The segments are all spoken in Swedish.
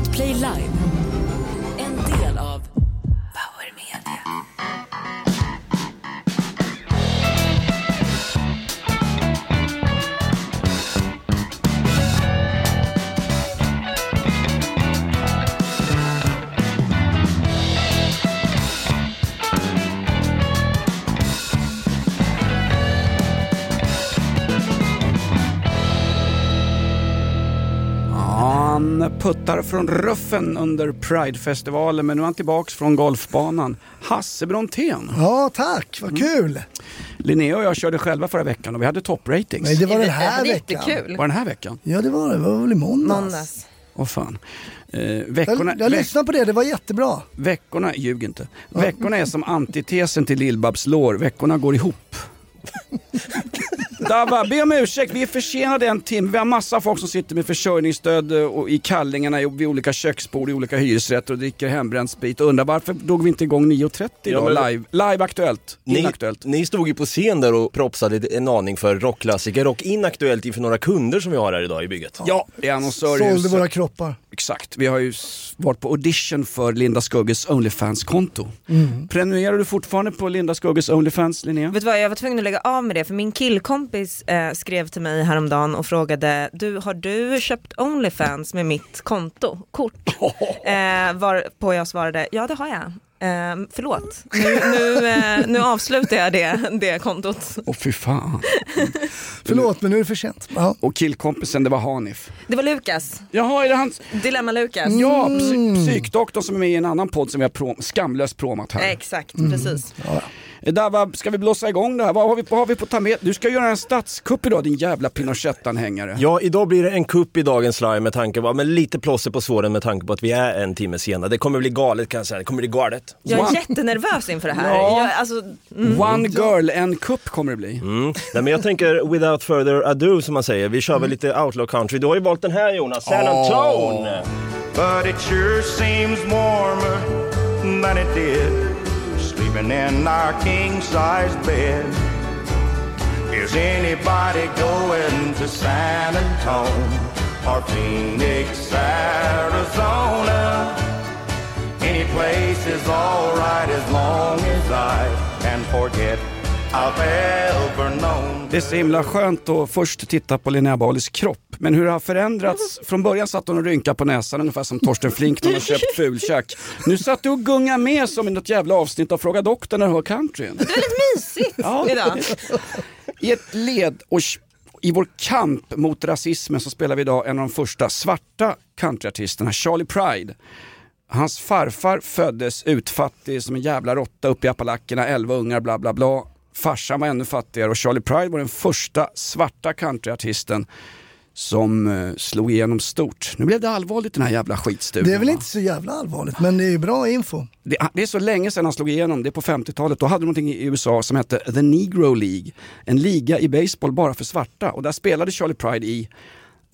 Podplay Live. Puttar från ruffen under Pridefestivalen men nu är han tillbaks från golfbanan. Hasse Brontén. Ja, tack. Vad kul. Linnea och jag körde själva förra veckan och vi hade toppratings. Nej, det var Det den här veckan. jättekul. Var den här veckan? Ja, det var det. Det var väl i måndags. Måndags. Åh fan. Eh, Jag, veckorna, jag veck- lyssnade på det, det var jättebra. veckorna, ljug inte. Veckorna är som antitesen till Lill-Babs lår. Veckorna går ihop. Dava, be om ursäkt, vi är försenade en timme. Vi har massa folk som sitter med försörjningsstöd eh, och i kallingarna vid olika köksbord i olika hyresrätter och dricker hembränd sprit och undrar varför drog vi inte igång 9.30 Ja, idag men- live? Live Aktuellt, Ni, inaktuellt. ni stod ju på scen där och propsade en aning för rockklassiker och inaktuellt inför några kunder som vi har här idag i bygget. Ja, det är annonsör i Sålde våra kroppar. Exakt, vi har ju varit på audition för Linda Skugges Onlyfans-konto. Mm. Prenumererar du fortfarande på Linda Skugges Onlyfans, Linnea? Vet du vad, jag var tvungen att lägga av med det för min killkompis eh, skrev till mig häromdagen och frågade du, har du köpt Onlyfans med mitt konto, kort? Eh, varpå jag svarade ja det har jag. Eh, förlåt, nu, nu, eh, nu avslutar jag det, det kontot. Åh fy fan. Förlåt, men nu är det för sent. Ja. Och killkompisen, det var Hanif. Det var Lukas, Jaha, är det hans? Dilemma Lukas. Ja, psy- psykdoktorn som är med i en annan podd som vi har prom- skamlöst promat här. Exakt, precis. Eh, Dava, ska vi blåsa igång det här? Vad har vi, vad har vi på tapet? Du ska göra en statskupp idag din jävla Pinochet-anhängare. Ja, idag blir det en kupp i dagens live med tanke på, men lite plåster på såren med tanke på att vi är en timme sena. Det kommer bli galet kan jag säga, det kommer bli galet. Jag är One- jättenervös inför det här. Ja. Jag, alltså, mm. One girl, en kupp kommer det bli. Mm. Nej, men jag tänker without further ado som man säger, vi kör väl lite outlaw country. Du har ju valt den här Jonas, San Antone! But it sure seems warmer than it did sleeping in our king size bed. Is anybody going to San Antone or Phoenix, Arizona? Any place is alright as long as I can forget. Det är så himla skönt att först titta på Linnea Balis kropp. Men hur det har förändrats. Från början satt hon och rynkade på näsan ungefär som Torsten Flink när hon har köpt fulkäk. Nu satt du och gunga med som i något jävla avsnitt av Fråga doktorn när du hör countryn. Det är väldigt mysigt Ja. idag. I ett led och i vår kamp mot rasismen så spelar vi idag en av de första svarta countryartisterna, Charlie Pride. Hans farfar föddes utfattig som en jävla råtta uppe i Appalackerna, 11 ungar, bla bla bla. Farsan var ännu fattigare och Charlie Pride var den första svarta countryartisten som eh, slog igenom stort. Nu blev det allvarligt den här jävla skitstudion. Det är väl inte så jävla allvarligt, men det är ju bra info. Det, det är så länge sedan han slog igenom, det är på 50-talet. Då hade de någonting i USA som hette The Negro League. En liga i baseball bara för svarta. Och där spelade Charlie Pride i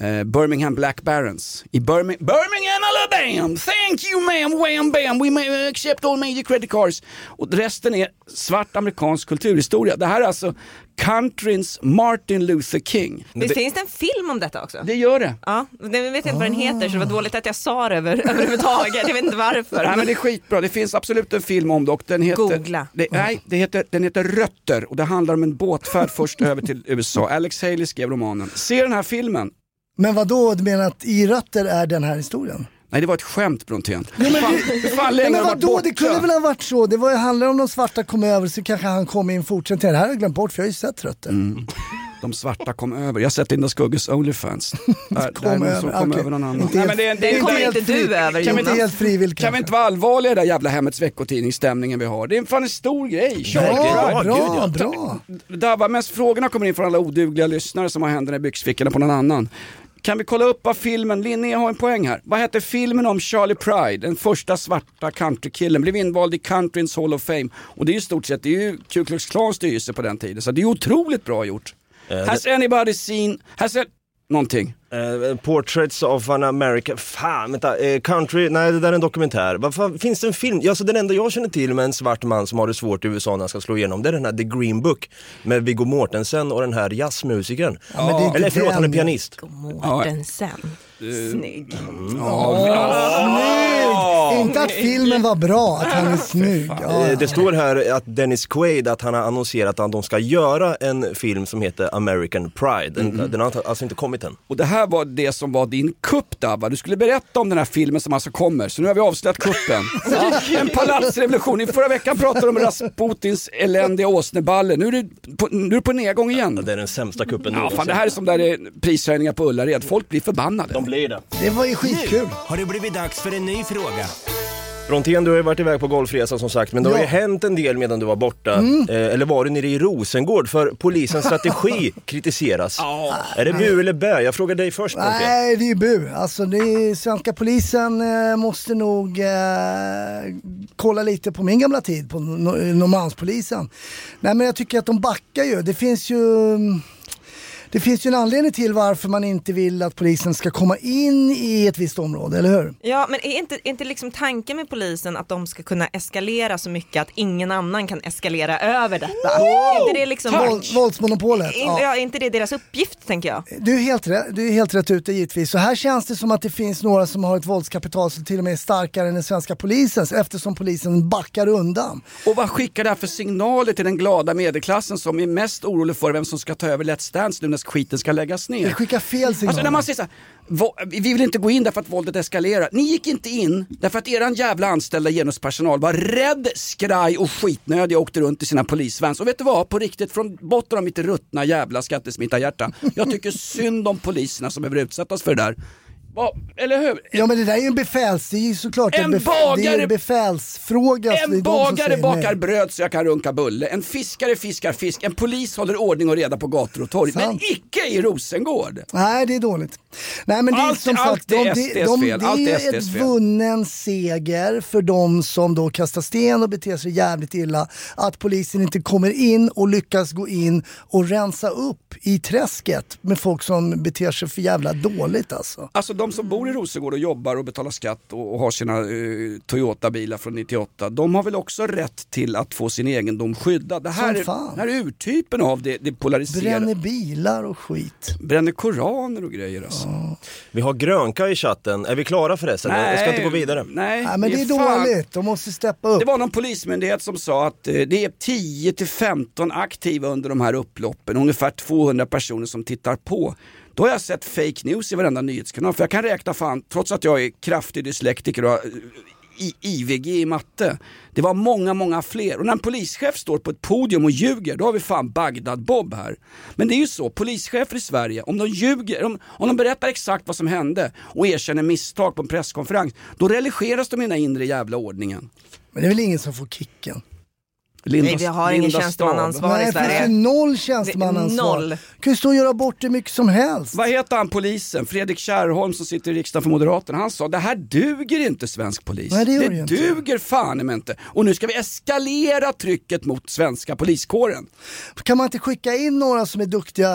eh, Birmingham Black Barons. I Birmingham, Birmingham Alabama! Thank you ma'am, wham bam, we may accept all major credit cards. Och resten är svart amerikansk kulturhistoria. Det här är alltså countryns Martin Luther King. Visst finns det en film om detta också? Det gör det. Ja, det jag vet inte vad den heter så det var dåligt att jag sa det över, överhuvudtaget. Jag vet inte varför. Nej, men det är skitbra, det finns absolut en film om det och den heter, Googla. Det, nej, det heter, den heter Rötter och det handlar om en båtfärd först över till USA. Alex Haley skrev romanen. Se den här filmen. Men vad då du menar att i rötter är den här historien? Nej det var ett skämt Brontén. men Hur fan, det- hur fan Ja, länge men vadå, det kunde väl ha varit så. Det var, handlar om de svarta kom över så kanske han kom i en fortsättning. Det här har jag glömt bort för jag har ju sett rötter. Mm. De svarta kom över. Jag har sett Linda Skugges Onlyfans. Där, Kom där över, kom okej. över någon annan. Inte Nej, helt- men det, det, Den kommer inte- du över Kan vi inte Jonas. helt frivilligt kan vi inte vara allvarliga i det där jävla Hemmets veckotidningsstämningen vi har? Det är fan en stor grej. Kör! Bra, Ja, bra, ja. bra. Dabba, frågorna kommer in från alla odugliga lyssnare som har händerna i byxfickorna på någon annan. Kan vi kolla upp vad filmen, Linnea har en poäng här. Vad hette filmen om Charlie Pride, den första svarta countrykillen, blev invald i countryns Hall of Fame. Och det är ju stort sett, det är ju Ku Klux Klans styrelse på den tiden, så det är otroligt bra gjort. Eh, Has anybody seen, has it, någonting. Eh, Portraits of an American, fan vänta, eh, country, nej det där är en dokumentär. Vad fan, finns det en film? Alltså den enda jag känner till med en svart man som har det svårt i USA när han ska slå igenom, det är den här The Green Book med Viggo Mortensen och den här jazzmusikern. inte Eller förlåt, han är pianist. Mårtensen. Snygg. Snygg! Inte att filmen var bra, att han är snygg. Ja, Eh, Det står här att Dennis Quaid, att han har annonserat att de ska göra en film som heter American Pride. Den, den har alltså inte kommit än. Och det här var det som var din kupp Dabba. Du skulle berätta om den här filmen som alltså kommer, så nu har vi avslöjat kuppen. en palatsrevolution. I förra veckan pratade du om Rasputins eländiga åsneballe. Nu är du på, nu är du på nedgång igen. Det är den sämsta kuppen Ja, fan, det här är som där prishöjningar på Ullared. Folk blir förbannade. De blir det. det var ju skitkul. har det blivit dags för en ny fråga. Brontén, du har ju varit iväg på golfresa som sagt, men det har ju. Mm. hänt en del medan du var borta. Eh, eller var du nere i Rosengård? För polisens strategi kritiseras. Är det bu eller bä? Jag frågar dig först Brontén. Nej, det är ju bu. Alltså, det är, svenska polisen eh, måste nog eh, kolla lite på min gamla tid, på no- Norrmalmspolisen. Nej, men jag tycker att de backar ju. Det finns ju... mm, Det finns ju en anledning till varför man inte vill att polisen ska komma in i ett visst område, eller hur? Ja men är inte, är inte liksom tanken med polisen att de ska kunna eskalera så mycket att ingen annan kan eskalera över detta? Är inte det liksom... Våld, våldsmonopolet. Är, Ja. ja. är inte det deras uppgift tänker jag? Du är, helt rätt, du är helt rätt ute givetvis. Så här känns det som att det finns några som har ett våldskapital som till och med är starkare än den svenska polisens eftersom polisen backar undan. Och vad skickar det här för signaler till den glada medelklassen som är mest orolig för vem som ska ta över Let's Dance nu när skiten ska läggas ner? Det skickar fel signaler. Alltså när man säger så här, "Va- vi vill inte gå in därför att våldet eskalerar. Ni gick inte in därför att eran jävla anställda genuspersonal var rädd, skraj och skitnödiga och åkte runt i sina polisvans. Och vet du vad? På riktigt, från botten av mitt ruttna jävla skattesmittarhjärta. Jag tycker synd om poliserna som behöver utsättas för det där. Eller hur? Ja men det där är ju en befäls, det är ju såklart En det är bagare- en befälsfråga. så det är En de som bagare bakar nej. bröd så jag kan runka bulle. En fiskare fiskar fisk. En polis håller ordning och reda på gator och torg. Men Sant. icke i Rosengård. Nej det är dåligt. Nej men det är Allt- som allt sagt, de, är de, SDs de, fel. det Allt är är ett fel. vunnen seger för de som då kastar sten och beter sig jävligt illa. Att polisen inte kommer in och lyckas gå in och rensa upp i träsket med folk som beter sig för jävla dåligt alltså. Alltså de som bor i Rosengård och jobbar och betalar skatt och, och har sina eh, Toyota-bilar från 98, de har väl också rätt till att få sin egendom skyddad. Det här, är, det här är urtypen av det, det polariserade. Bränner Bränner... bilar och skit. koraner och grejer alltså. Vi har Grönka i chatten. Är vi klara förresten? Jag ska inte gå vidare. Nej, Nej men det är fan- dåligt, de måste steppa upp. Det var någon polismyndighet som sa att eh, det är 10 till 15 aktiva under de här upploppen, ungefär 200 personer som tittar på. Då har jag sett fake news i varenda nyhetskanal, för jag kan räkna fan, trots att jag är kraftig dyslektiker och har i, IVG i matte. Det var många, många fler. Och när en polischef står på ett podium och ljuger, då har vi fan Bagdad-Bob här. Men det är ju så, polischefer i Sverige, om de ljuger, om, om de berättar exakt vad som hände och erkänner misstag på en presskonferens, då religeras de i den inre jävla ordningen. Men det är väl ingen som får kicken? Linda, Nej vi har ingen tjänstemannaansvar Nej, i det finns ju Sverige. noll tjänstemannaansvar. Noll. kan ju stå och göra bort det mycket som helst. Vad heter han polisen? Fredrik Kärrholm som sitter i riksdagen för Moderaterna. Han sa det här duger inte svensk polis. Nej, det gör det inte. duger fan inte. Och nu ska vi eskalera trycket mot svenska poliskåren. Kan man inte skicka in några som är duktiga,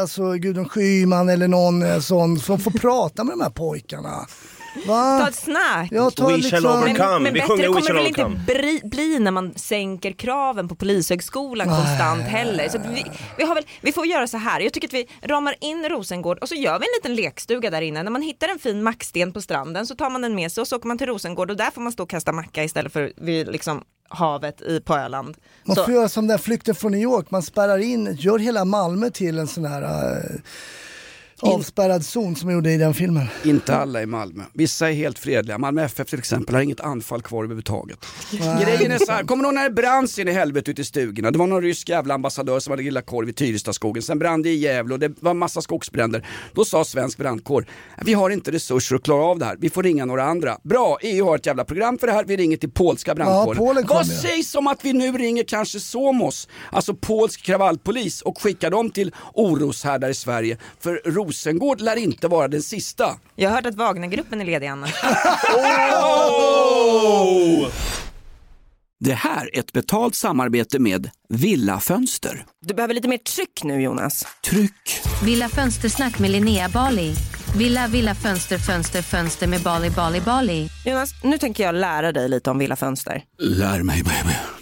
alltså Gudrun Schyman eller någon eh, sån som får prata med de här pojkarna? Ta Va? ett snack. Jag tar We shall liksom... overcome. Men, men Vi bättre kommer shall det väl inte bli, bli när man sänker kraven på polishögskolan konstant heller. Så vi, vi, har väl, vi får göra så här, jag tycker att vi ramar in Rosengård och så gör vi en liten lekstuga där inne. När man hittar en fin macksten på stranden så tar man den med sig och så åker man till Rosengård och där får man stå och kasta macka istället för vid liksom havet i, på Öland. Man Så, får göra som den flykten från New York, man spärrar in, gör hela Malmö till en sån här eh, avspärrad zon som man gjorde i den filmen. Inte alla i Malmö. Vissa är helt fredliga. Malmö FF till exempel har inget anfall kvar överhuvudtaget. Grejen är så här, kommer ihåg när det brann in i helvete ute i stugorna? Det var någon rysk jävla ambassadör som hade grillat korv i Tyrestaskogen. Sen brann det i Gävle och det var massa skogsbränder. Då sa svensk brandkår, vi har inte resurser att klara av det här. Vi får ringa några andra. Bra, EU har ett jävla program för det här. Vi ringer till polska brandkåren. Polen Vad sägs om att vi nu ringer kanske Somos, alltså polsk kravallpolis och skickar dem till oroshärdar i Sverige? För Rosengård lär inte vara den sista. jag har hört att Wagnergruppen är ledig Anna. Det här är ett betalt samarbete med Villa Fönster. Du behöver lite mer tryck nu Jonas. Tryck! Villa Fönstersnack med Linnea Bali. Villa, villa, fönster, fönster, fönster med Bali, Bali, Bali. Jonas, nu tänker jag lära dig lite om Villa Fönster. Lär mig baby.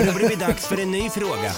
Nu har det blivit dags för en ny fråga.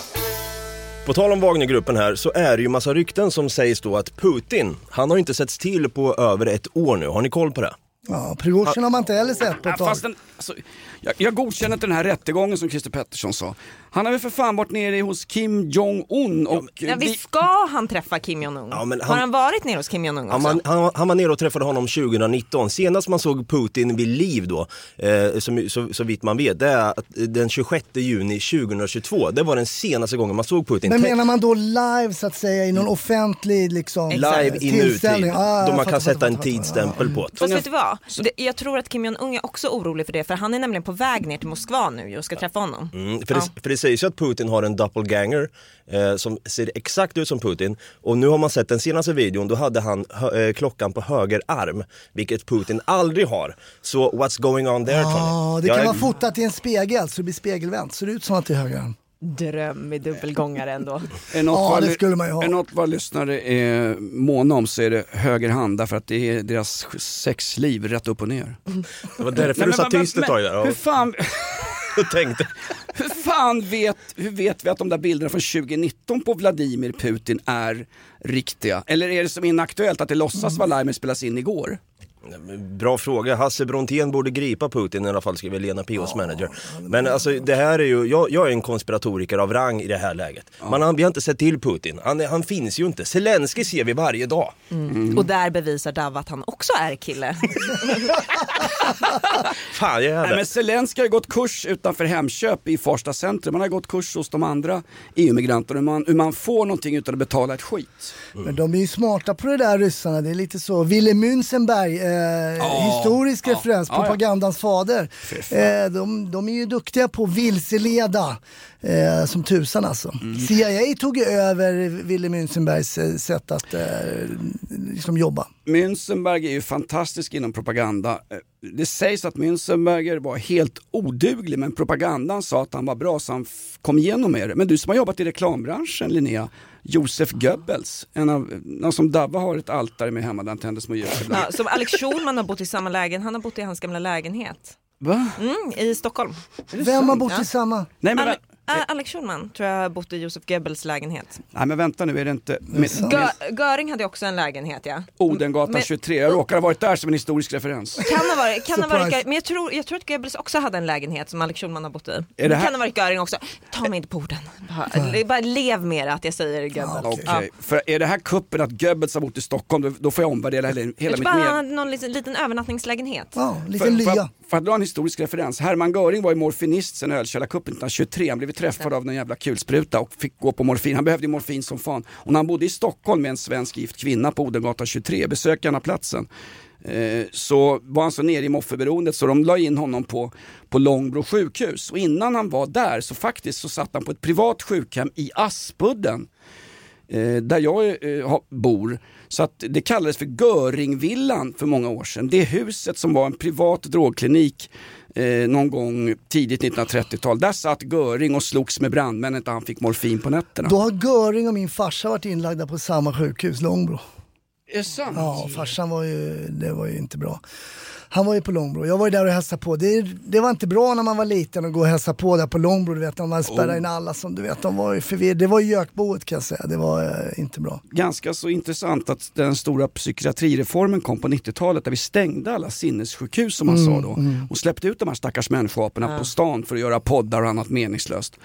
På tal om Wagnergruppen här så är det ju massa rykten som sägs då att Putin, han har inte setts till på över ett år nu. Har ni koll på det? Ja, Prigozjin har man inte heller sett på Ja, ett tag. fast den, alltså, jag, jag godkänner inte den här rättegången som Christer Pettersson sa. Han har väl för fan varit nere hos Kim Jong-Un och... Ja, vi- visst ska han träffa Kim Jong-Un? Ja, han- Har han varit nere hos Kim Jong-Un också? Han, man, han, han var nere och träffade honom 2019. Senast man såg Putin vid liv då, eh, som, så, så vitt man vet, det är att den 26 juni 2022. Det var den senaste gången man såg Putin. Men menar man då live så att säga i någon offentlig liksom, Live i nutid? Ah, då man kan fattar, sätta en tidsstämpel på det. Fast vet du vad? Jag tror att Kim Jong-Un är också orolig för det för han är nämligen på väg ner till Moskva nu och ska träffa honom. Mm, för, Ja. det, för det sägs ju att Putin har en doppelganger eh, som ser exakt ut som Putin. Och nu har man sett den senaste videon, då hade han eh, klockan på höger arm, vilket Putin aldrig har. Så what's going on there Tony? Ja, det Jag kan är- vara fotat i en spegel så det blir spegelvänt. Ser det ut som att det är höger? Dröm i dubbelgångare ändå. Är något Ja, det skulle man ju ha. Är något vad lyssnare är måna om så är det höger hand därför att det är deras sexliv rätt upp och ner. Det var därför Nej, du satt men- tyst ett men- tag där Hur och, fan, och tänkte. hur fan vet, hur vet vi att de där bilderna från 2019 på Vladimir Putin är riktiga? Eller är det som inaktuellt att det låtsas Vladimir spelas in igår? Bra fråga, Hasse Brontén borde gripa Putin i alla fall skriver Lena Pios manager. Men alltså det här är ju, jag, jag är en konspiratoriker av rang i det här läget. Man, har- vi har inte sett till Putin, han, han finns ju inte. Zelensky ser vi varje dag. Och där bevisar Dav att han också är kille. Fan jag är Nej, men Zelenskyj har ju gått kurs utanför Hemköp i Farsta centrum. Han har gått kurs hos de andra EU-migranterna hur man, hur man får någonting utan att betala ett skit. Men de är ju smarta på det där ryssarna. Det är lite så. Wille Münzenberg, eh, historisk ja, referens, ja. propagandans fader. Eh, de, de är ju duktiga på att vilseleda eh, som tusan alltså. Mm. CIA tog ju över Wille Münzenbergs eh, sätt att eh, liksom jobba. Münzenberg är ju fantastisk inom propaganda. Eh, Det sägs att Münzenberger var helt oduglig men propagandan sa att han var bra så han kom igenom med det. Men du som har jobbat i reklambranschen Linnea, Josef Goebbels, en av, någon som Davva har ett altare med hemma där han tänder små ljus ibland. Ja, som Alex Schulman har bott i samma lägenhet, han har bott i hans gamla lägenhet. Va? Mm, I Stockholm. Vem har bott Ja. i samma? Nej men, Ä- Alex Schulman tror jag har bott i Josef Goebbels lägenhet. Nej men vänta nu, är det inte... Med, Gö Göring hade också en lägenhet ja. Odengatan Men- 23, jag råkar ha varit där som en historisk referens. Kan ha varit, kan ha varit, men jag tror, jag tror att Goebbels också hade en lägenhet som Alex Schulman har bott i. Är det här- Kan ha varit Göring också. Ta mig inte på orden. Bara, bara lev med att jag säger Goebbels. Okej, för är det här kuppen att Goebbels har bott i Stockholm, då, då får jag omvärdera hela, hela Jag mitt tror bara han med. hade någon liten, liten övernattningslägenhet. Ja, För, för, för att dra en historisk referens, Hermann Göring var ju morfinist sen ölkällarkuppen 1923, han blev träffad av någon jävla kulspruta och fick gå på morfin. Han behövde morfin som fan. Och när han bodde i Stockholm med en svensk gift kvinna på Odengatan 23, besökte gärna platsen. Eh, så var han så nere i moffeberoendet så de la in honom på, på Långbro sjukhus. Och innan han var där så faktiskt så satt han på ett privat sjukhem i Aspudden eh, där jag eh, bor. Så att det kallades för Göringvillan för många år sedan. Det huset som var en privat drogklinik eh, någon gång tidigt 1930-tal. Där satt Göring och slogs med brandmännen när han fick morfin på nätterna. Då har Göring och min farsa varit inlagda på samma sjukhus, Långbro. Är det sant? Ja, farsan var ju, det var ju inte bra. Han var ju på Långbro, jag var ju där och hälsade på. Det, det var inte bra när man var liten att gå och hälsa på där på Långbro, du vet, man spärrade Oh. in alla som du vet, de var ju förvirrade. Det var ju gökboet kan jag säga, det var eh, inte bra. Ganska så intressant att den stora psykiatrireformen kom på 90-talet där vi stängde alla sinnessjukhus som man Mm, sa då mm. och släppte ut de här stackars människoaporna Ja. på stan för att göra poddar och annat meningslöst.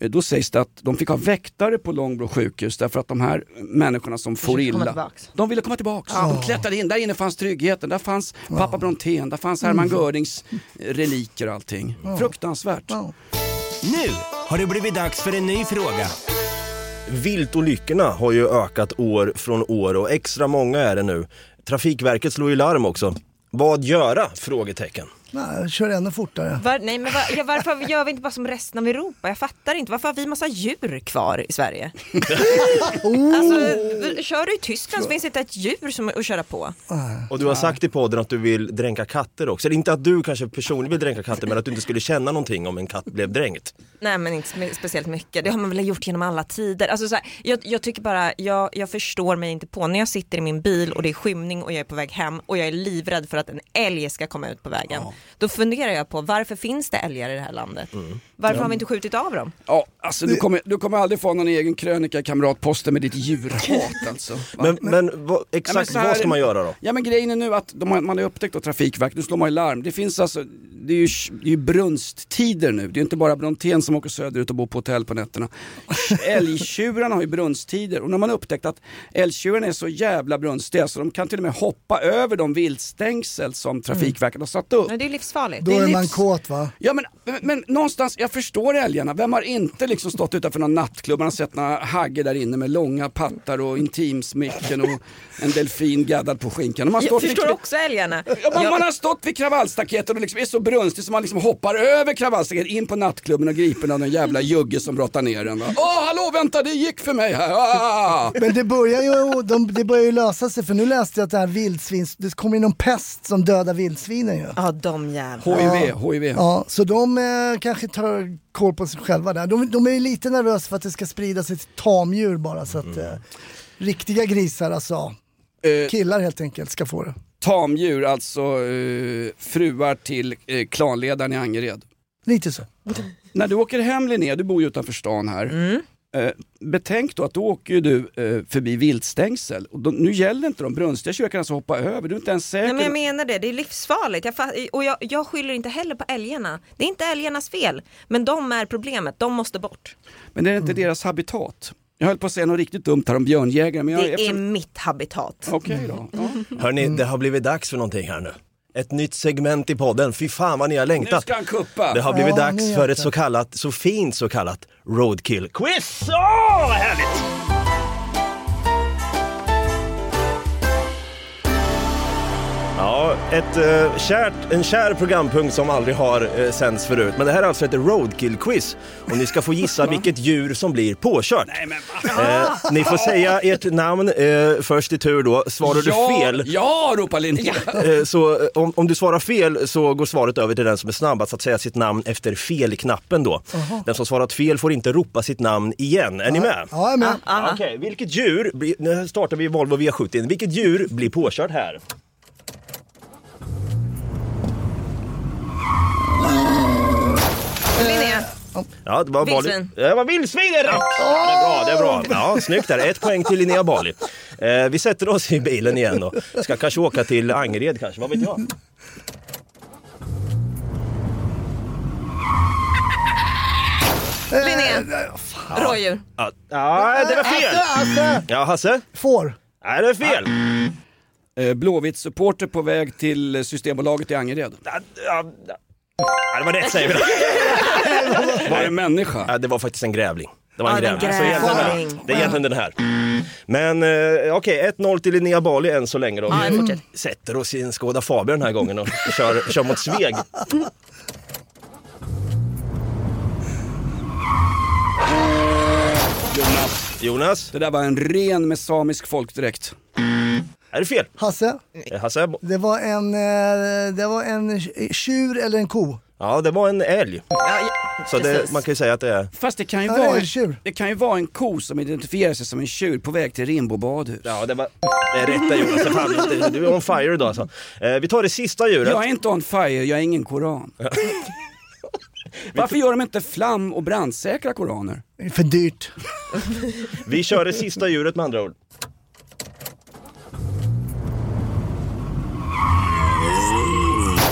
Eh, Då sägs det att de fick ha väktare på Långbro sjukhus därför att de här människorna som får illa, de ville komma tillbaks. Ja. De klättrade in, där inne fanns tryggheten, där fanns pappa Brontén, där fanns Hermann Mm. Görings eh, reliker och allting. Fruktansvärt. Nu har det blivit dags för en ny fråga. Viltolyckorna har ju ökat år från år och extra många är det nu. Trafikverket slår ju larm också. Vad göra? Frågetecken. Nej, jag kör ännu fortare. Var, nej men var, ja, varför gör vi inte bara som resten av Europa? Jag fattar inte. Varför har vi massa djur kvar i Sverige? alltså, kör du i Tyskland så finns det inte ett djur som att köra på. Och du har sagt i podden att du vill dränka katter också. Eller inte att du kanske personligen vill dränka katter men att du inte skulle känna någonting om en katt blev dränkt. Nej men inte spe- speciellt mycket. Det har man väl gjort genom alla tider. Alltså, så här, jag, jag tycker bara, jag, jag förstår mig inte på när jag sitter i min bil och det är skymning och jag är på väg hem och jag är livrädd för att en älg ska komma ut på vägen. Då funderar jag på varför finns det älgar i det här landet? Mm. Varför Ja. har vi inte skjutit av dem? Ja, alltså du kommer, du kommer aldrig få någon egen krönika i Kamratposten med ditt djurhat alltså. Men, men vad, exakt så här- vad ska man göra då? Ja men grejen är nu att de har, man har upptäckt av Trafikverket, nu slår man ju larm. Det finns alltså, det är ju, det är ju brunsttider nu. Det är inte bara Brontén som åker söderut och bor på hotell på nätterna. Älgtjurarna har ju brunsttider och när man har upptäckt att älgtjurarna är så jävla brunstiga så de kan till och med hoppa över de viltstängsel som Trafikverket har satt upp. Nej, det är livsfarligt. Då det är man livs- kåt va? Ja men, men, men någonstans, jag förstår älgarna. Vem har inte liksom stått utanför någon nattklubb, man har sett några haggor där inne med långa pattar och intimsmycken och en delfin gaddad på skinkan. Man Jag står förstår liksom- också älgarna. Ja, man, Jag- man har stått vid kravallstaketet och liksom är så brunstig så man liksom hoppar över kravallstaketet in på nattklubben och gripen av någon jävla jugge som brottar ner en. Åh hallå vänta det gick för mig här. Ah! Men det börjar, ju, de, det börjar ju lösa sig för nu läste jag att det här vildsvins, det kommer in någon pest som dödar vildsvinen ju. Ja de jävlarna. HIV, HIV. Ja, så de eh, kanske tar koll på sig själva där. De, de är ju lite nervösa för att det ska sprida sig till tamdjur bara så att eh, riktiga grisar alltså, killar helt enkelt, ska få det. Tamdjur, alltså eh, fruar till eh, klanledaren i Angered. Lite så. När du åker hem Linnea, du bor ju utanför stan här. Mm. Eh, betänk då att då åker ju du eh, förbi viltstängsel. Och då, nu gäller inte de brunstiga kan alltså hoppa över, du är inte ens säker. Nej, men jag menar det, det är livsfarligt. Jag, och jag, jag skyller inte heller på älgarna. Det är inte älgarnas fel. Men de är problemet, de måste bort. Men det är inte deras habitat. Jag höll på att säga något riktigt dumt här om björnjägare. Men jag, Det är eftersom- mitt habitat. Okej då. Ja. Hörni, det har blivit dags för någonting här nu. Ett nytt segment i podden. Fy fan vad ni har längtat. Nu ska han kuppa. Det har blivit Ja, dags för ett så kallat, så fint så kallat roadkill-quiz. Åh, vad härligt! Ett, eh, kärt, en kär programpunkt som aldrig har eh, sänds förut. Men det här är alltså ett roadkill-quiz. Och ni ska få gissa vilket djur som blir påkört. Nej, men, Eh, ni får säga ert namn eh, först i tur då. Svarar du fel Ja, ropar Linnea. Eh, Så eh, om, om du svarar fel så går svaret över till den som är snabbast att säga sitt namn efter fel-knappen då. Den som svarat fel får inte ropa sitt namn igen. Är ni med? Ja, jag är med. Ja, Okej, vilket djur, blir- nu startar vi Volvo V70, vilket djur blir påkört här? Linnea, Ja, det var Vildsvin. Bali. Det var vildsvin är rätt! Det är bra, det är bra. Ja, snyggt där. Ett poäng till Linnea Bali. Eh, vi sätter oss i bilen igen och ska kanske åka till Angered kanske, vad vet jag? Linné. Rådjur. Ja, ja, det var fel! Hasse! Ja, Hasse? Får. Nej, det är fel. Eh, Blåvitt-supporter på väg till Systembolaget i Angered. Ja, ja, ja. Det var rätt säger vi då. Var det en människa? Ja, det var faktiskt en grävling. Det var en Ja, en grävling. Så egentligen, grävling. det är egentligen den här. Men eh, okej, 1-0 till Linnea Bali än så länge då. Ja, Vi fortsätt. sätter oss i en Skoda Fabia den här gången och kör, kör mot Sveg. Jonas. Jonas, Det där var en ren med samisk folkdräkt. Är det fel? Hasse, Eh, Hasse? det var en, eh, det var en tjur eller en ko. Ja, det var en älg. Ja, ja, Så det, precis. man kan ju säga att det är... Fast det kan ju, Ja, det är vara, en en, tjur. det kan ju vara en ko som identifierar sig som en tjur på väg till Rimbo badhus. Ja, det var... Det är rätt där Jonas. Fan, det- du är on fire idag alltså. Eh, vi tar det sista djuret. Jag är inte on fire, jag är ingen koran. Varför gör de inte flam och brandsäkra koraner? Det är för dyrt. Vi kör det sista djuret med andra ord.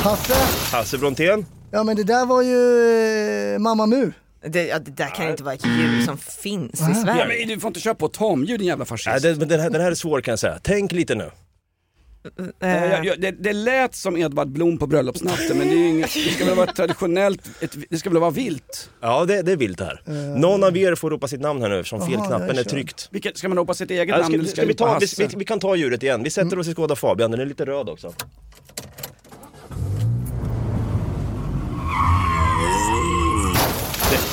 Hasse, Hasse Brontén. ja men det där var ju eh, Mamma Mu. Det, ja, det där kan ju inte vara ett djur som finns i Ja, Sverige. men du får inte köra på tamdjur din jävla fascist. Nej, det, men den, här, den här är svår kan jag säga. Tänk lite nu. Ja, jag, jag, det, det lät som Edvard Blom på bröllopsnatten men det, är ju inget, det ska väl vara traditionellt, ett, det ska väl vara vilt. Ja, det, det är vilt det här. Någon av er får ropa sitt namn här nu eftersom Jaha, jag felknappen är är tryckt. Vilket, ska man hoppa sitt eget Ja, namn ska, eller ska ska vi, vi ta, vi, vi, vi kan ta djuret igen. Vi sätter oss i Skåda Fabian, den är lite röd också.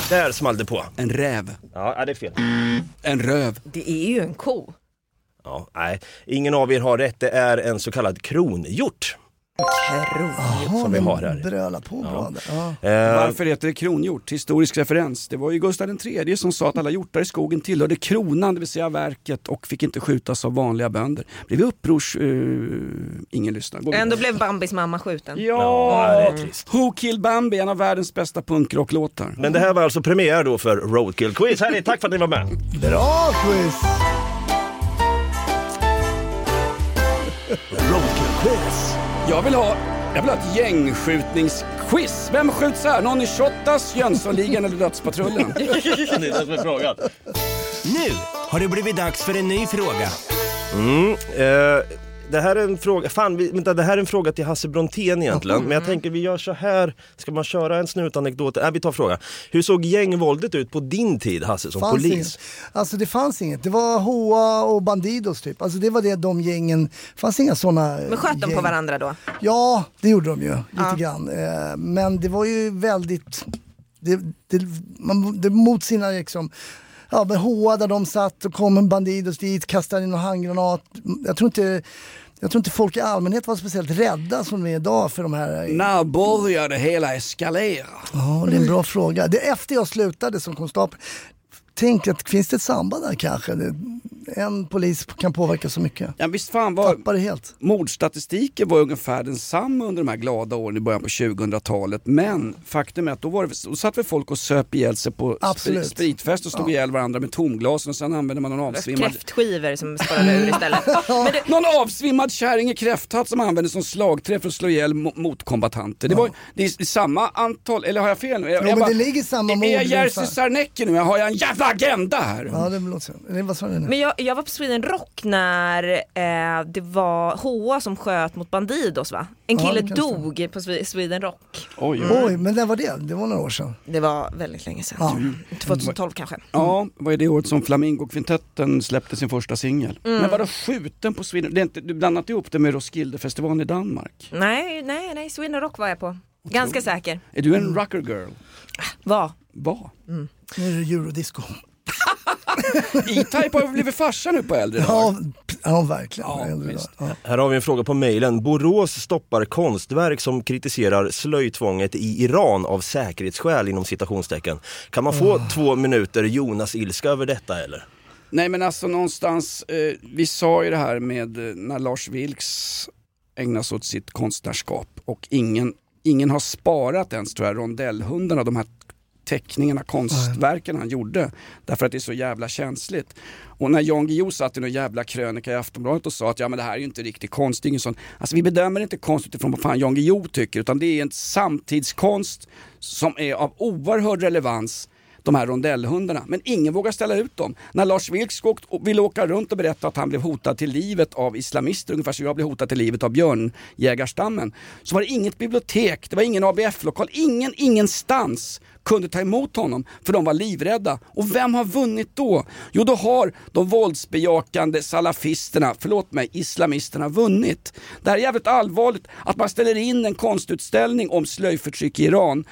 Där small det på. En räv, Ja, det är fel. en röv. Det är ju en ko. Ja, nej, ingen av er har rätt. Det är en så kallad kronhjort. Jaha, Som vi har här. brölar på bra där. Ja. Eh, Varför heter det kronhjort? Historisk referens. Det var ju Gustav III som sa att alla hjortar i skogen tillhörde kronan, det vill säga verket och fick inte skjutas av vanliga bönder. Blev upprors... Uh, ingen lyssnar. Ändå blev Bambis mamma skjuten. Ja, trist. Who Killed Bambi, en av världens bästa punkrocklåtar. Men det här var alltså premiär då för Roadkill Quiz. Härligt, tack för att ni var med. Bra quiz! Roadkill Quiz. Jag vill ha, jag vill ha ett gängskjutningsquiz. Vem skjuts här? Någon i Shottaz, Jönssonligan eller Dödspatrullen? Det är det som är frågan. Nu har det blivit dags för en ny fråga. Mm, eh, det här är en fråga, fan, vi, vänta, det här är en fråga till Hasse Brontén egentligen. Men jag tänker vi gör så här, ska man köra en snutanekdot? Nej, vi tar frågan. Hur såg gängvåldet ut på din tid Hasse som Fanns polis? Inget. Alltså det fanns inget. Det var HA och Bandidos typ. Alltså det var det de gängen, fanns inga sådana Men sköt de på varandra då? Ja, det gjorde de ju lite Ja. grann. Eh, Men det var ju väldigt, det, det, man, det mot sina liksom, ja med HA där de satt och kom en Bandidos dit, kastade in en handgranat. Jag tror inte jag tror inte folk i allmänhet var speciellt rädda som de är idag för de här. När började hela eskalera? Ja, det är en bra fråga. Det är efter jag slutade som konstapel. Tänk att finns det ett samband där kanske? En polis kan påverka så mycket. Ja visst fan var Tappar det helt. mordstatistiken var ungefär densamma under de här glada åren i början på 2000-talet. Men faktum är att då, var det, då satt väl folk och söp ihjäl sig på Absolut. spri- spritfest och slog ihjäl varandra med tomglasen och sen använde man någon avsvimmad, Kräftskivor som spårade ur istället. Det, någon avsvimmad kärring i kräfthatt som användes som slagträ för att slå ihjäl mo- motkombatanter. Det, var, det är samma antal, eller har jag fel nu? Är, Jo, men det ligger samma mord Är jag Jerzy. Sarnecki nu? Har jag en jävla agenda här? Ja, det låter så. Vad sa du nu? men jag, jag var på Sweden Rock när eh, det var HA som sköt mot Bandidos va? En Ja, kille stämma. dog på Swe- Sweden Rock. Oj, oj. Oj, men när var det? Det var några år sedan. Det var väldigt länge sedan. Ja. 2012 kanske. Ja, det var ju det året som Flamingo-kvintetten släppte sin första singel. Mm. Men vadå skjuten på Sweden? Det är inte, du blandar inte ihop det med Roskildefestivalen i Danmark? Nej, nej, nej, Sweden Rock var jag på. Ganska säker. Är du en rocker girl? Var. Vad? Nu är det eurodisco. E-Type har blivit farsa nu på äldre dagar. Ja, ja verkligen. Ja, Äldre. Ja. Här har vi en fråga på mejlen. Borås stoppar konstverk som kritiserar slöjtvånget i Iran av säkerhetsskäl inom citationstecken. Kan man få två minuter Jonas ilska över detta eller? Nej men alltså någonstans, eh, vi sa ju det här med eh, när Lars Vilks ägnar sig åt sitt konstnärskap och ingen, ingen har sparat ens tror jag rondellhundarna, de här teckningarna, konstverken han gjorde. Därför att det är så jävla känsligt. Och när Jan Guillou satt i någon jävla krönika i Aftonbladet och sa att ja men det här är ju inte riktig konst, det är ingen sån. Alltså vi bedömer inte konst utifrån vad fan Jan Guillou tycker utan det är en samtidskonst som är av oerhörd relevans de här rondellhundarna. Men ingen vågar ställa ut dem. När Lars Vilks ville åka runt och berätta att han blev hotad till livet av islamister, ungefär som jag blev hotad till livet av björnjägarstammen, så var det inget bibliotek, det var ingen ABF-lokal, ingen ingenstans kunde ta emot honom för de var livrädda. Och vem har vunnit då? Jo, då har de våldsbejakande salafisterna, förlåt mig, islamisterna vunnit. Det här är jävligt allvarligt att man ställer in en konstutställning om slöjförtryck i Iran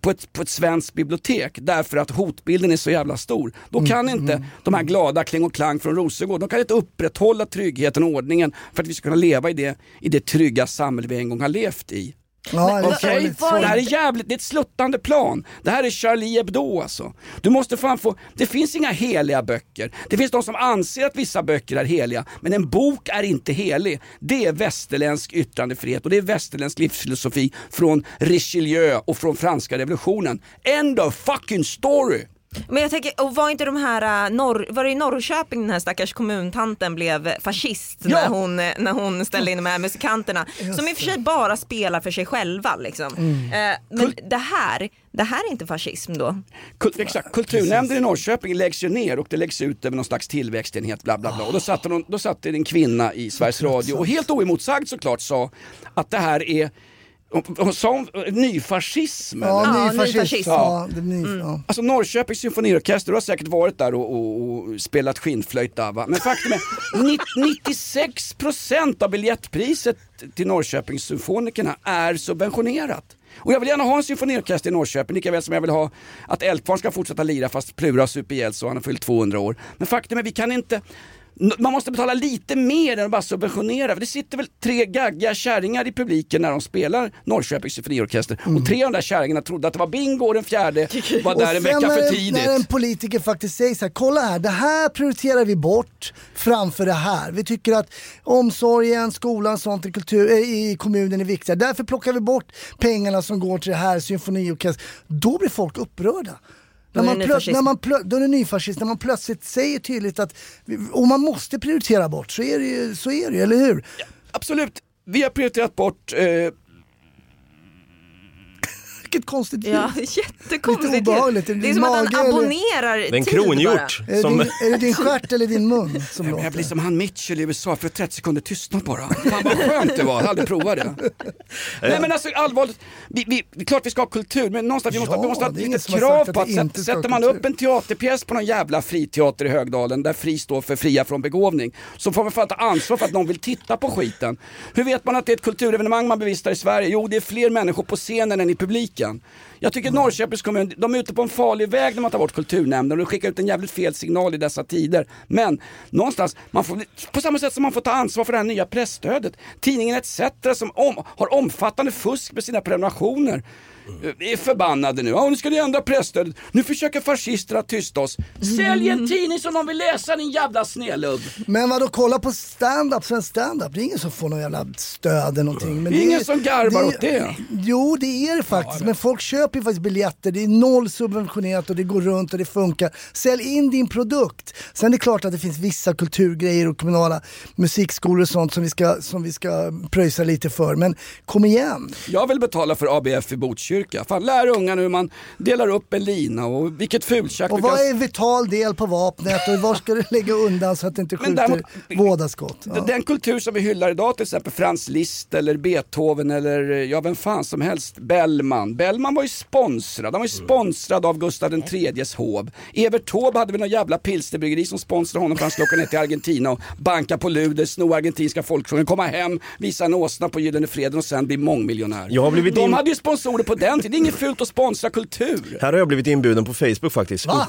på ett, på ett svenskt bibliotek därför att hotbilden är så jävla stor. Då kan inte de här glada Kling och Klang från Rosengård, de kan inte upprätthålla tryggheten och ordningen för att vi ska kunna leva i det, i det trygga samhälle vi en gång har levt i. Ja, det sorgligt. det här är jävligt, det är ett sluttande plan. Det här är Charlie Hebdo alltså. Du måste fan få, det finns inga heliga böcker. Det finns de som anser att vissa böcker är heliga, men en bok är inte helig. Det är västerländsk yttrandefrihet och det är västerländsk livsfilosofi från Richelieu och från franska revolutionen. End of fucking story! Men jag tänker, och var inte de här, äh, norr, var det i Norrköping den här stackars kommuntanten blev fascist Ja. när, hon, äh, när hon ställde in de här musikanterna som i och för sig bara spelar för sig själva liksom. Eh, men det här, det här är inte fascism då? Kul, exakt, kulturnämnden i Norrköping läggs ju ner och det läggs ut över någon slags tillväxtenhet bla bla bla. Och då satt, det någon, då satt en kvinna i Sveriges Radio och helt oemotsagd såklart sa att det här är hon sa om nyfascism. eller? Ja, Ja, ny fascist. nyfascism. Ja, det är ny, ja. Alltså Norrköpings symfoniorkester, du har säkert varit där och, och, och spelat skinnflöjt där, va? Men faktum är, nitt- 96% av biljettpriset till Norrköpings symfonikerna är subventionerat. Och jag vill gärna ha en symfoniorkester i Norrköping, lika väl som jag vill ha att Eldkvarn ska fortsätta lira fast Plura supit ihjäl så han har fyllt 200 år. Men faktum är, vi kan inte man måste betala lite mer än att bara subventionera. För det sitter väl tre gaggiga kärringar i publiken när de spelar Norrköpings symfoniorkester. Och tre av de där kärringarna trodde att det var bingo och den fjärde var där en vecka för tidigt. när en politiker faktiskt säger så här, kolla här, det här prioriterar vi bort framför det här. Vi tycker att omsorgen, skolan, sånt i, kultur, eh, i kommunen är viktiga. Därför plockar vi bort pengarna som går till det här symfoniorkestern. Då blir folk upprörda. Då När är man, plö- när man plö- då är det nyfascist, när man plötsligt säger tydligt att och man måste prioritera bort, så är det ju, så är det ju, eller hur? Absolut, vi har prioriterat bort eh, Vilket konstigt ljud. Ja, jättekonstigt. Lite obehagligt. Är det Det är som att han eller? abonnerar Det är en tid kronhjort. Är, det Som, din, är det din stjärt eller din mun som Jag låter? blir som han Mitchell i USA för 30 sekunder tystnad bara. Fan vad skönt det var, jag hade aldrig provat det. Nej men alltså allvarligt, vi, vi, det är klart vi ska ha kultur men någonstans vi måste, Ja, vi måste ha ett litet har krav på att att sätter man upp en teaterpjäs på någon jävla friteater i Högdalen där fri står för fria från begåvning så får man fan ta ansvar för att någon vill titta på skiten. Hur vet man att det är ett kulturevenemang man bevistar i Sverige? Jo det är fler människor på scenen än i publiken. Jag tycker Norrköpings kommun, de är ute på en farlig väg när man tar bort kulturnämnden och skickar ut en jävligt fel signal i dessa tider. Men någonstans, man får, på samma sätt som man får ta ansvar för det här nya pressstödet. Tidningen ETC som om, har omfattande fusk med sina prenumerationer är förbannade nu. Ja, nu ska ni ändra pressstödet. Nu försöker fascisterna tysta oss. Sälj en tidning som de vill läsa din jävla snedlubb. Men vadå, kolla på stand-up, svensk stand-up. Det är ingen som får någon jävla stöd eller någonting. Men Det är ingen är- som garvar det är- åt det. Jo, det är det faktiskt. Men folk köper ju faktiskt biljetter. Det är noll subventionerat och det går runt och det funkar. Sälj in din produkt. Sen är det klart att det finns vissa kulturgrejer och kommunala musikskolor och sånt som vi ska, som vi ska pröjsa lite för. Men kom igen. Jag vill betala för ABF i Botkyrka. Fan, lär ungarna hur man delar upp en lina och vilket fultjack Och vad kan... är vital del på vapnet och var ska du lägga undan så att det inte skjuter däremot- vådaskott? Ja. Den kultur som vi hyllar idag till exempel Franz Liszt eller Beethoven eller ja vem fan som helst, Bellman. Bellman var ju sponsrad, han var ju sponsrad av Gustav IIIs hov. Evert Taube hade väl någon jävla pilsnerbryggeri som sponsrade honom för han skulle åka ner till Argentina och banka på luder, sno argentinska folksjungen, komma hem, visa en åsna på Gyllene Freden och sen bli mångmiljonär. Jag har blivit De in- hade ju sponsorer på den tiden, det är inget fult att sponsra kultur. Här har jag blivit inbjuden på Facebook faktiskt. Va?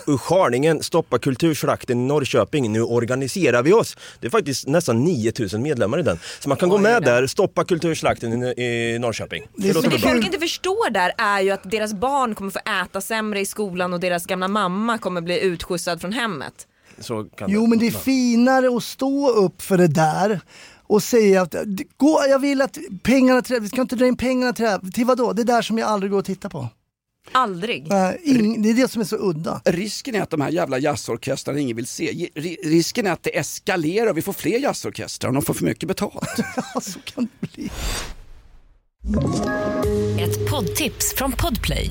Stoppa kulturslakten i Norrköping. Nu organiserar vi oss. Det är faktiskt nästan 9000 medlemmar i den. Så man kan gå med där, stoppa kulturslakten i, i Norrköping. Det, Men det folk inte förstår där är ju att deras barn kommer få äta sämre i skolan och deras gamla mamma kommer bli utskjutsad från hemmet. Så kan Jo men det är finare att stå upp för det där och säga att gå, jag vill att pengarna till, vi ska inte dra in pengarna till det här. Till vadå? Det där som jag aldrig går att titta på. Aldrig. Nej, ing, det är det som är så udda. Risken är att de här jävla jazzorkestrarna ingen vill se. Risken är att det eskalerar och vi får fler jazzorkestrar om de får för mycket betalt. Ja, så kan det bli. Ett poddtips från Podplay.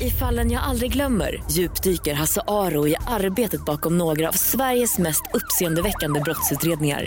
I fallen jag aldrig glömmer djupdyker Hasse Aro i arbetet bakom några av Sveriges mest uppseendeväckande brottsutredningar.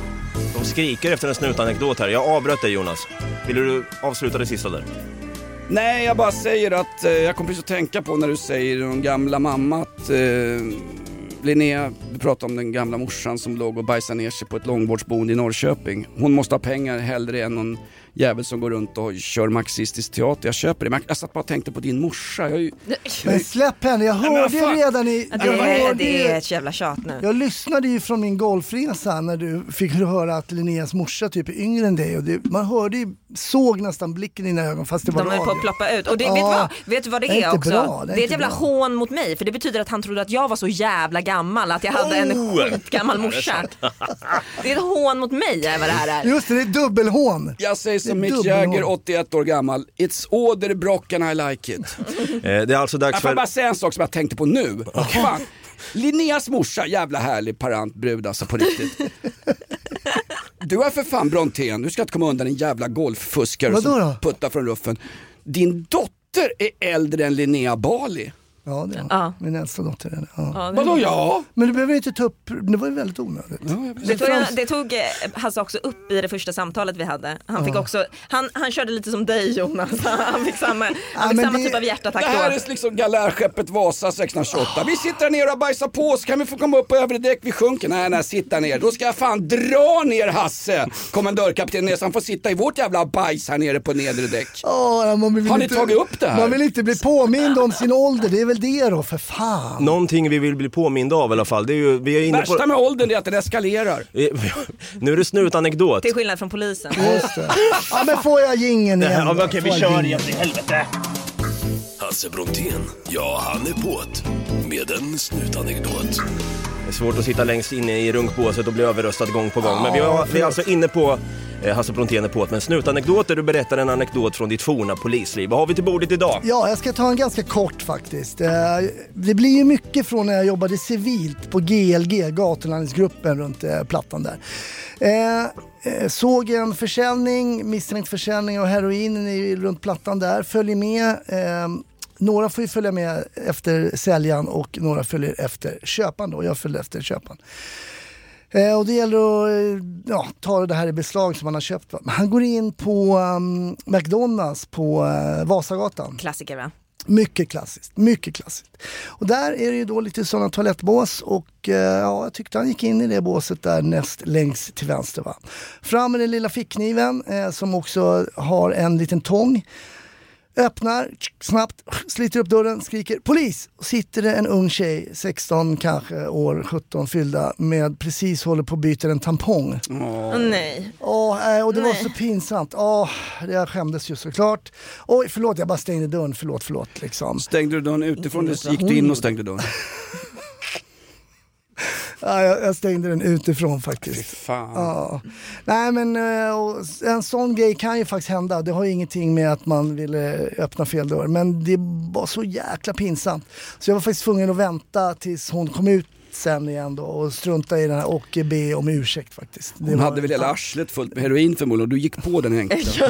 De skriker efter en snutanekdot här. Jag avbröt dig Jonas. Vill du avsluta det sista där? nej, jag bara säger att eh, jag kom precis att tänka på när du säger om gamla mamma att eh, Linnea, du pratade om den gamla morsan som låg och bajsade ner sig på ett långvårdsboende i Norrköping. Hon måste ha pengar hellre än någon jävel som går runt och kör marxistisk teater. Jag köper det, men jag satt bara och tänkte på din morsa. Jag är ju, Men släpp henne, jag hörde fan. redan i... Det Jag, är, hörde, det är ett jävla tjat nu. jag lyssnade ju från min golfresa när du fick höra att Linneas morsa typ är yngre än dig och det, man hörde ju, såg nästan blicken i dina ögon fast det var De är på radio. att ploppa ut. Och det, Ja. vet, du vad, vet du vad det Det är är, inte också? bra, det är det är ett inte jävla bra. hån mot mig för det betyder att han trodde att jag var så jävla gammal att jag hade en Oh! skitgammal morsa. Det är ett hån mot mig är vad det här är. Just det, det är dubbelhån. jag säger Är som Mick. Jagger, 81 år gammal. It's order brock and I like it. Eh, Det är alltså dags Jag får för... bara säga en sak som jag tänkte på nu. Fan. Linneas morsa, jävla härlig parant brud alltså på riktigt. Du är för fan Brontén, du ska inte komma undan en jävla golffuskare som puttar från ruffen. Din dotter är äldre än Linnea Bali. Ja, det är. Ja. min äldsta dotter. är det. Ja. Ja, det- Vadå ja? Men du behöver inte ta upp, det var ju väldigt onödigt. Det tog, det tog eh, Hasse också upp i det första samtalet vi hade. Han, fick också, han, han körde lite som dig Jonas, han fick samma, han fick samma det- typ av Det hjärtattack här då. är liksom galärskeppet Vasa 1628. Vi sitter här nere och bajsar på oss, kan vi få komma upp på övre däck? Vi sjunker. Nej, nej, sitta ner. Då ska jag fan dra ner Hasse, kommendörkapten ner, så han får sitta i vårt jävla bajs här nere på nedre däck. Vill Har ni inte, tagit upp det här? Man vill inte bli påmind om sin ålder, det är väl det då för fan. Någonting vi vill bli påminda av i alla fall. Det är ju, vi är inne Värsta på... med åldern är att den eskalerar. Nu är det snutanekdot. Till skillnad från polisen. Just det. Ja men får jag jingeln igen Ja, men okej, vi kör igen till helvete. Hasse Brontén, ja han är på't. Med en snutanekdot. Det är svårt att sitta längst inne i runkbåset och bli överröstad gång på gång. Men vi, har, vi är alltså inne på eh, Hasse Brontén är på't med en snutanekdot där du berättar en anekdot från ditt forna polisliv. Vad har vi till bordet idag? Ja, jag ska ta en ganska kort faktiskt. Eh, Det blir ju mycket från när jag jobbade civilt på GLG, gatulandningsgruppen runt eh, Plattan där. Eh, Såg en försäljning, misstänkt försäljning av heroin i- runt Plattan där, följer med. Några får ju följa med efter säljaren och några följer efter köparen då. Jag följde efter köparen. Eh, och det gäller att eh, ja, ta det här i beslag som man har köpt. Va? Han går in på um, McDonalds på uh, Vasagatan. Klassiker va? Mycket klassiskt, mycket klassiskt. Och där är det ju då lite sådana toalettbås och eh, ja, jag tyckte han gick in i det båset där näst längst till vänster. Va? Fram med den lilla fickkniven eh, som också har en liten tång. Öppnar snabbt, sliter upp dörren, skriker polis! Och sitter det en ung tjej, 16 kanske år, 17 fyllda, med precis håller på att byta en tampong. Åh, nej. Åh, eh, och det var Nej. så pinsamt. Åh, jag skämdes ju såklart. Oj, förlåt, jag bara stängde dörren. Förlåt, förlåt. Liksom. Stängde du dörren utifrån eller gick du in och stängde dörren? Ja, jag, stängde den utifrån faktiskt. Ja. Nej men eh, en sån grej kan ju faktiskt hända. Det har ju ingenting med att man ville öppna fel dörr. Men det var så jäkla pinsamt. Så jag var faktiskt tvungen att vänta tills hon kom ut sen igen då och strunta i den här och be om ursäkt faktiskt. Det Hon var- hade väl hela arslet fullt med heroin förmodligen och du gick på den enkla.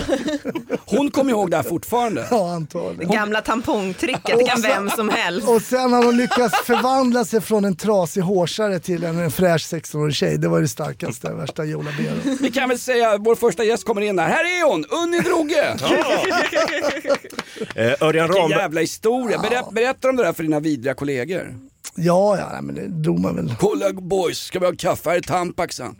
Hon kommer ihåg det här fortfarande. Ja, antagligen. gamla tampongtricket, det kan vem som helst. Och sen har hon lyckats förvandla sig från en trasig hårsare till en, en fräsch 16-årig tjej. Det var det starkaste, värsta Jola Bero. Vi kan väl säga vår första gäst kommer in här. Här är hon, Unni Droge! Eh, Örjan Vilken Ramberg. jävla historia. Berä, berätta om det där för dina vidriga kollegor. Ja, ja, men det drog man väl. Kolla boys, ska vi ha kaffe? Här är Tampaxen.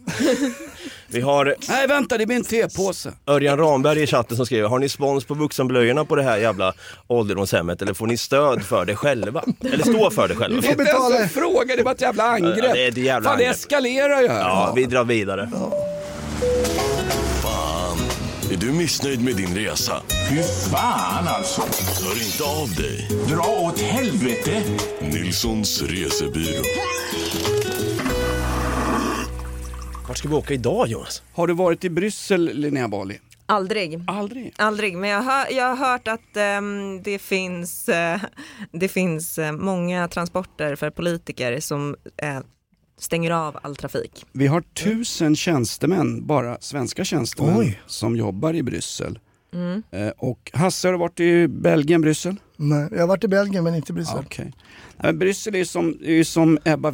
Vi har Nej vänta, det blir en tepåse. Örjan Ramberg i chatten som skriver, har ni spons på vuxenblöjorna på det här jävla ålderdomshemmet eller får ni stöd för det själva? Eller stå för det själva? Det är inte ens en fråga, det var ett jävla angrepp. Ja, det är ett jävla Fan det angrepp. eskalerar ju här. Ja, vi drar vidare. Är du missnöjd med din resa? Fy fan alltså. Hör inte av dig. Dra åt helvete. Nilssons resebyrå. Vart ska vi åka idag Jonas? Har du varit i Bryssel Linnea Bali? Aldrig. Aldrig? Aldrig, men jag har, jag har hört att ehm, det finns, eh, det finns eh, många transporter för politiker som eh, stänger av all trafik. Vi har tusen tjänstemän, bara svenska tjänstemän, Oj. som jobbar i Bryssel. Mm. Eh, Och Hasse, har du varit i Belgien, Bryssel? Nej, jag har varit i Belgien men inte i Bryssel. Okej. Nej, men Bryssel är ju som, är som Ebba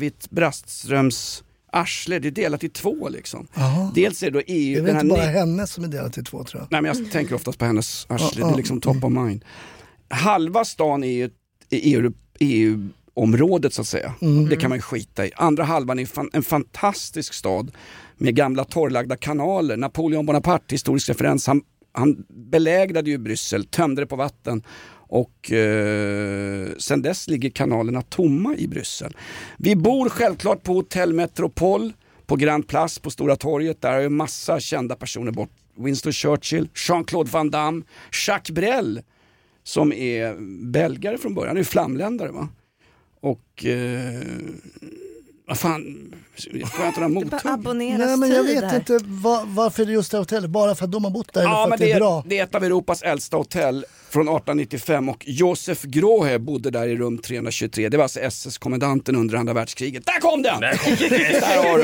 Witt-Brattströms arsle, det är delat i två liksom. Jaha. Dels är det då EU, Det är väl den här inte bara ne- henne som är delad i två tror jag. Nej men jag tänker oftast på hennes arsle, Ja, det är liksom top of mind. Halva stan är ju i EU, EU-området så att säga. Mm. Det kan man ju skita i. Andra halvan är en fantastisk stad med gamla torrlagda kanaler. Napoleon Bonaparte, historisk referens, han, han belägrade ju Bryssel, tömde det på vatten och eh, sen dess ligger kanalerna tomma i Bryssel. Vi bor självklart på Hotell Metropol på Grand Place på Stora torget. Där är ju massa kända personer bort. Winston Churchill, Jean-Claude Van Damme, Jacques Brel som är belgare från början, han är ju flamländare va. Och eh, vad fan, bara mothugg? abonneras Nej men jag vet inte var, varför det är just det hotellet, bara för att de har bott där eller Ja för men att det det är bra? det är ett av Europas äldsta hotell från 1895 och Josef Grohe bodde där i rum 323. Det var alltså SS-kommendanten under andra världskriget. Där kom den! Där, har du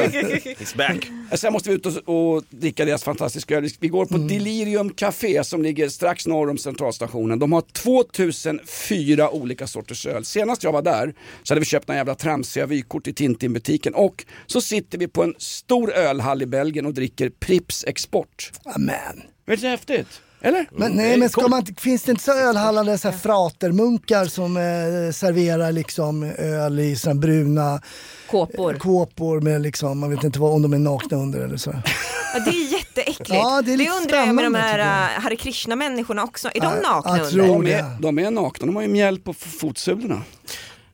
It's back. Sen måste vi ut och, och dricka deras fantastiska öl. Vi går på Delirium Café som ligger strax norr om centralstationen. De har 2004 olika sorters öl. Senast jag var där så hade vi köpt en jävla tramsiga vykort i Tintin-butiken och så sitter vi på en stor ölhall i Belgien och dricker Prips Export. Amen. Vet du häftigt? Eller? Men, nej, men ska man, finns det inte så ölhallar där så här fratermunkar som eh, serverar liksom öl i såna bruna Kåpor. kåpor med liksom, man vet inte vad, om de är nakna under eller så. Ja, det är jätteäckligt. Ja, det är lite undrar jag med de här uh, Hare Krishna-människorna också. Är de Ja, nakna jag under? De det. är, de är nakna, de har ju mjäll på fotsulorna.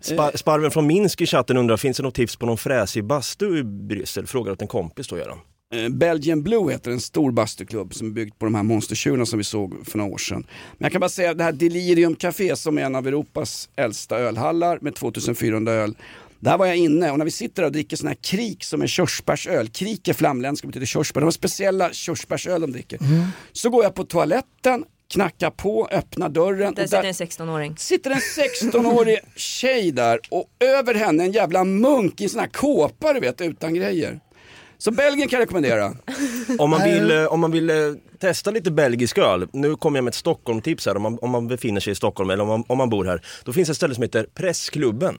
Spa, Sparven från Minsk i chatten undrar, finns det något tips på någon fräsig bastu i Bryssel? Frågar åt en kompis då gör han. Eh, Belgian Blue heter en stor bastuklubb som är byggd på de här monstertjuren som vi såg för några år sedan. Men jag kan bara säga att det här Delirium Café som är en av Europas äldsta ölhallar med 2400 öl. Där var jag inne och när vi sitter där och dricker sån här krik som är körsbärsöl, krik är flamländska betyder körsbär, de har speciella körsbärsöl de dricker. Så går jag på toaletten, knackar på, öppnar dörren Där och sitter där en 16-åring. sitter en 16-årig tjej där och över henne en jävla munk i en sån här kåpa du vet utan grejer. Så Belgien kan jag rekommendera. Om man vill, eh, om man vill eh, testa lite belgisk öl, nu kommer jag med ett Stockholm-tips här om man, om man befinner sig i Stockholm eller om man, om man bor här. Då finns ett ställe som heter Pressklubben.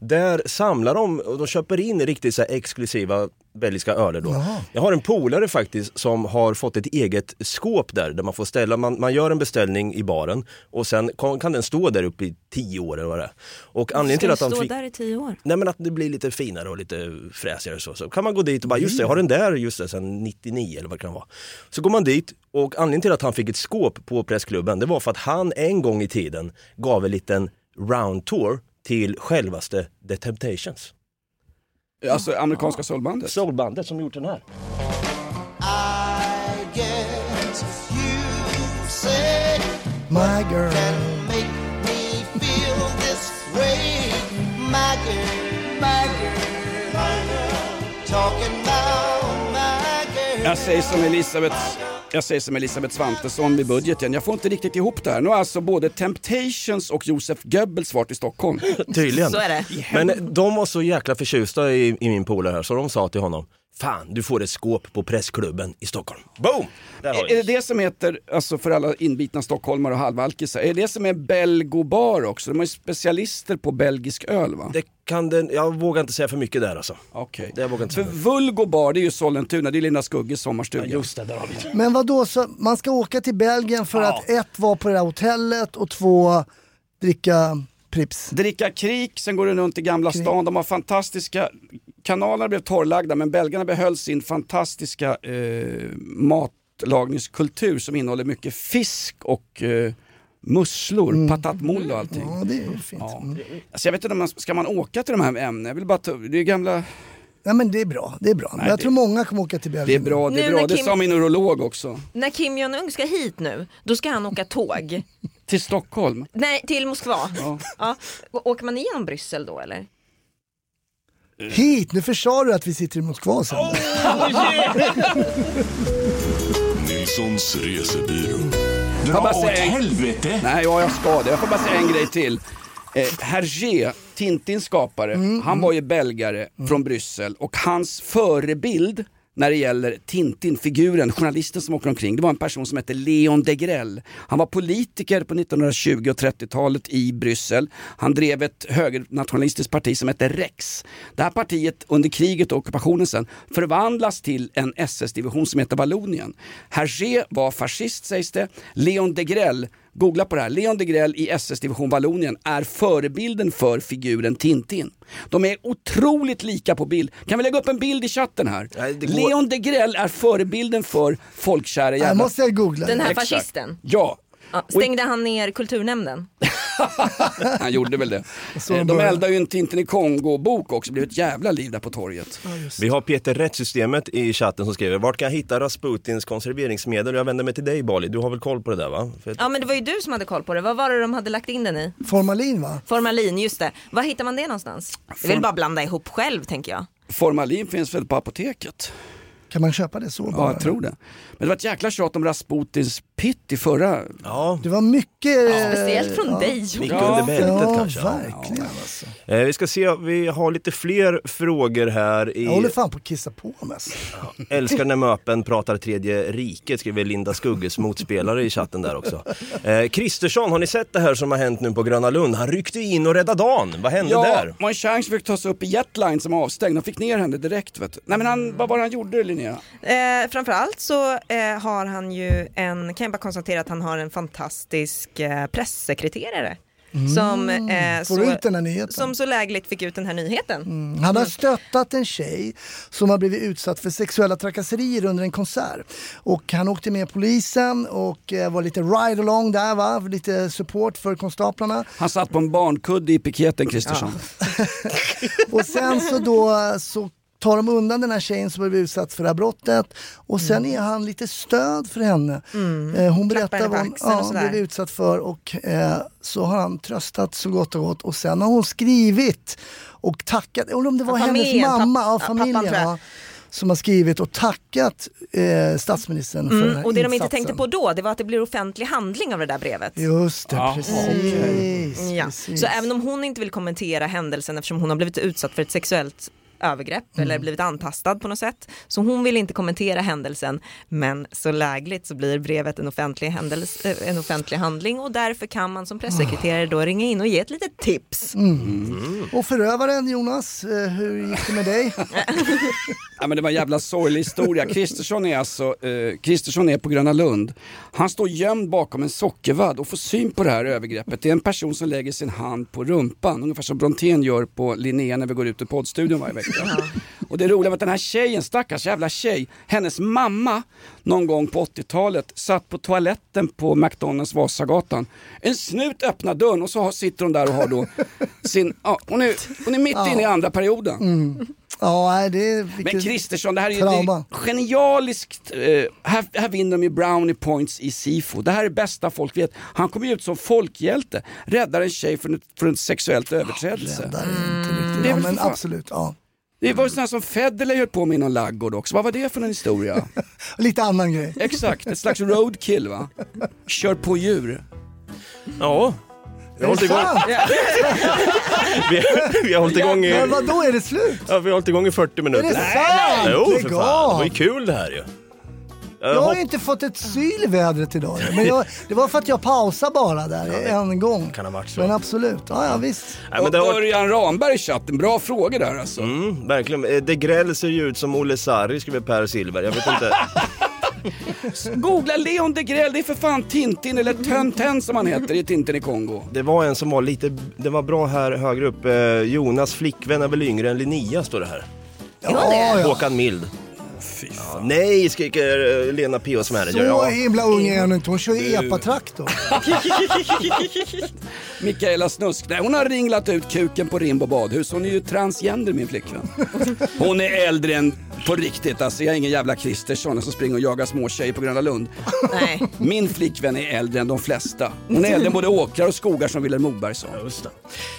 Där samlar de och de köper in riktigt så exklusiva belgiska öler då. Jag har en polare faktiskt som har fått ett eget skåp där, där man får ställa, man, man gör en beställning i baren och sen kan, kan den stå där uppe i tio år eller vad det är. Och anledningen till att den han stå där i tio år? Nej men att det blir lite finare och lite fräsigare så. Så kan man gå dit och bara, just det, jag har den där just det, sen 99 eller vad det kan vara. Så går man dit och anledningen till att han fick ett skåp på pressklubben, det var för att han en gång i tiden gav en liten round tour till självaste The Temptations. Alltså amerikanska soulbandet. Soulbandet som gjort den här. My girl. Jag säger som Elisabeth, jag säger som Elisabeth Svantesson vid budgeten. Jag får inte riktigt ihop det här. Nu har alltså både Temptations och Josef Goebbels varit i Stockholm. Tydligen. Så är det. Men de var så jäkla förtjusta i, i min polare här så de sa till honom Fan, du får ett skåp på pressklubben i Stockholm. Boom! Är vi det det som heter, alltså för alla inbitna stockholmare och halvalkisar, är det det som är Belgobar också? De är ju specialister på belgisk öl va? Det kan den, jag vågar inte säga för mycket där alltså. Okej. Det vågar jag inte För säga. Vulgobar, det är ju Sollentuna, det är Linda Skugges sommarstuga. Just det, där har vi det. Men vad då så man ska åka till Belgien för att ett vara på det där hotellet och två dricka Prips. Dricka krik, sen går du runt i Gamla stan. De har fantastiska kanalerna blev torrlagda men belgarna behöll sin fantastiska eh, matlagningskultur som innehåller mycket fisk och eh, musslor, patat moulle och allting. Ja, det är fint. Ja. Mm. Alltså jag vet inte om man, ska man åka till de här ämnena? Jag vill bara ta, det är gamla... Nej men det är bra, det är bra. Nej, jag det- tror många kommer åka till Belgien. Det är bra, det är Nu bra. när Det Kim- sa min urolog också. När Kim Jong-Un ska hit nu, då ska han åka tåg. Till Stockholm. Nej, till Moskva. Ja. Ja. Åker man igenom Bryssel då eller? Hit, nu försade du att vi sitter i Moskva sen. Nilssons resebyrå. Dra åt en- helvete! Nej, ja, jag ska det. Jag får bara säga en grej till. Eh, Hergé, Tintins skapare, Mm, han var ju belgare från Bryssel och hans förebild när det gäller Tintin-figuren, journalisten som åker omkring, det var en person som hette Leon Degrelle. Han var politiker på 1920 och 30-talet i Bryssel. Han drev ett högernationalistiskt parti som hette Rex. Det här partiet under kriget och ockupationen sen förvandlas till en SS-division som heter Vallonien. Hergé var fascist sägs det. Leon Degrelle Googla på det här. Leon Degrelle i SS-division Vallonien är förebilden för figuren Tintin. De är otroligt lika på bild. Kan vi lägga upp en bild i chatten här? Nej, går- Leon Degrelle är förebilden för folkkära jävla... Jag måste jag googla. Den här Exakt. fascisten. Ja, Ja, stängde han ner kulturnämnden? han gjorde väl det. De eldar ju en Tintin i Kongo-bok också, det blev ett jävla liv där på torget. Vi har Peter Rättssystemet i chatten som skriver, vart kan jag hitta Rasputins konserveringsmedel? Jag vänder mig till dig Bali, du har väl koll på det där va? För att- Ja men det var ju du som hade koll på det. Vad var det de hade lagt in den i? Formalin va? Formalin, just det. Var hittar man det någonstans? Det vill bara blanda ihop själv tänker jag. Formalin finns väl på apoteket? Kan man köpa det så Ja, bara? jag tror det. Men det var ett jäkla tjat om Rasputins pitt i förra... Ja, Det var mycket... eh, Speciellt från ja. dig. Mick Ja. under bältet Ja, kanske. Ja. verkligen alltså. Eh, vi ska se, vi har lite fler frågor här. I... Jag håller fan på att kissa på mig. Alltså. Älskar när möpen pratar tredje riket, skriver Linda Skugges motspelare i chatten där också. Eh, Kristersson, har ni sett det här som har hänt nu på Gröna Lund? Han ryckte in och räddade dagen. Vad hände Ja, där? Mon Chance fick ta sig upp i jetline som avstängd. De fick ner henne direkt. Vet du. Nej men han, vad var det han gjorde Linnea? Eh, framförallt så eh, har han ju en, jag bara konstatera att han har en fantastisk eh, pressekreterare. Som, eh, Mm. Får så, du ut den här nyheten? som så lägligt fick ut den här nyheten. Mm. Han har stöttat en tjej som har blivit utsatt för sexuella trakasserier under en konsert. Och han åkte med polisen och eh, var lite ride-along där va, lite support för konstaplarna. Han satt på en barnkudde i piketen Kristersson. Och sen så då så tar de undan den här tjejen som blev utsatt för det här brottet och sen Mm. är han lite stöd för henne. Eh, hon berättar vad hon ja, blev utsatt för och eh, så har han tröstat så gott och gott och sen har hon skrivit och tackat, eller om det var Ja, hennes familjen, mamma, papp- ja, ja, pappan, familjen, ja, som har skrivit och tackat eh, statsministern för den Mm, här och det de inte insatsen. tänkte på då, det var att det blir offentlig handling av det där brevet. Just det, Jaha, precis. Ja. precis. Så även om hon inte vill kommentera händelsen eftersom hon har blivit utsatt för ett sexuellt övergrepp Mm. eller blivit antastad på något sätt. Så hon vill inte kommentera händelsen men så lägligt så blir brevet en offentlig, händelse, eh, en offentlig handling och därför kan man som pressekreterare då ringa in och ge ett litet tips. Mm. Och förövaren Jonas, eh, hur gick det med dig? Ja, men det var en jävla sorglig historia. Kristersson är alltså, eh, Kristersson är på Gröna Lund. Han står gömd bakom en sockervadd och får syn på det här övergreppet. Det är en person som lägger sin hand på rumpan, ungefär som Brontén gör på Linnea när vi går ut ur poddstudion varje vecka. Och det roliga var att den här tjejen, stackars jävla tjej, hennes mamma någon gång på 80-talet satt på toaletten på McDonalds Vasagatan. En snut öppnar dörren och så sitter hon där och har då sin, ja, hon, är, hon är mitt inne i andra perioden. Ja, nej, det är... Men Kristersson, det här är ju det genialiskt. Eh, här, här vinner de ju brownie points i SIFO. Det här är bästa folk vet. Han kommer ju ut som folkhjälte, räddar en tjej från från sexuellt överträdelse. Räddar inte riktigt. Är Ja, men absolut, ja. Det var ju sådana som Federley höll på med i någon laggård också. Vad var det för en historia? Lite annan grej. Exakt, ett slags roadkill va? Kör på djur. Ja. Vi har Är hållit det igång, sant? vi, vi har hållit igång i, Men vadå, är det slut? ja, vi har hållit igång i 40 minuter. Är det sant? Jo, Lägg för fan. Det var ju kul det här ju. Jag har ju inte fått ett syl i vädret idag. Men jag, det var för att jag pausade bara där en gång. kan ha varit så. Men absolut, ja, ja visst. Nej, men det har. Örjan Ramberg i chatten, bra frågor där alltså. Mm, verkligen. Eh, Degrelle ser ju ut som Olle Sarri, skriver Per Silver. Jag vet inte. Googla Leon Degrelle, det är för fan Tintin eller Tintin som han heter i Tintin i Kongo. Det var en som var lite, det var bra här högre upp. Eh, Jonas flickvän är väl yngre än Linnea står det här. Ja, ja. Håkan Mild. Ja, nej, skriker eh, Lena P.O.s manager. Så Ja. himla ung är hon inte, hon kör ju epatraktor. Mikaela Snusk, nej, hon har ringlat ut kuken på Rimbo badhus. Hon är ju transgender min flickvän. Hon är äldre än på riktigt, alltså jag är ingen jävla Kristersson som springer och jagar små tjejer på Gröna Lund. Nej. Min flickvän är äldre än de flesta. Hon är äldre än både åkrar och skogar som Vilhelm Moberg sa. Just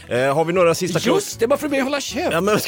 det. Eh, har vi några sista kloka... Just det, bara för att be hålla käft. Ja, men...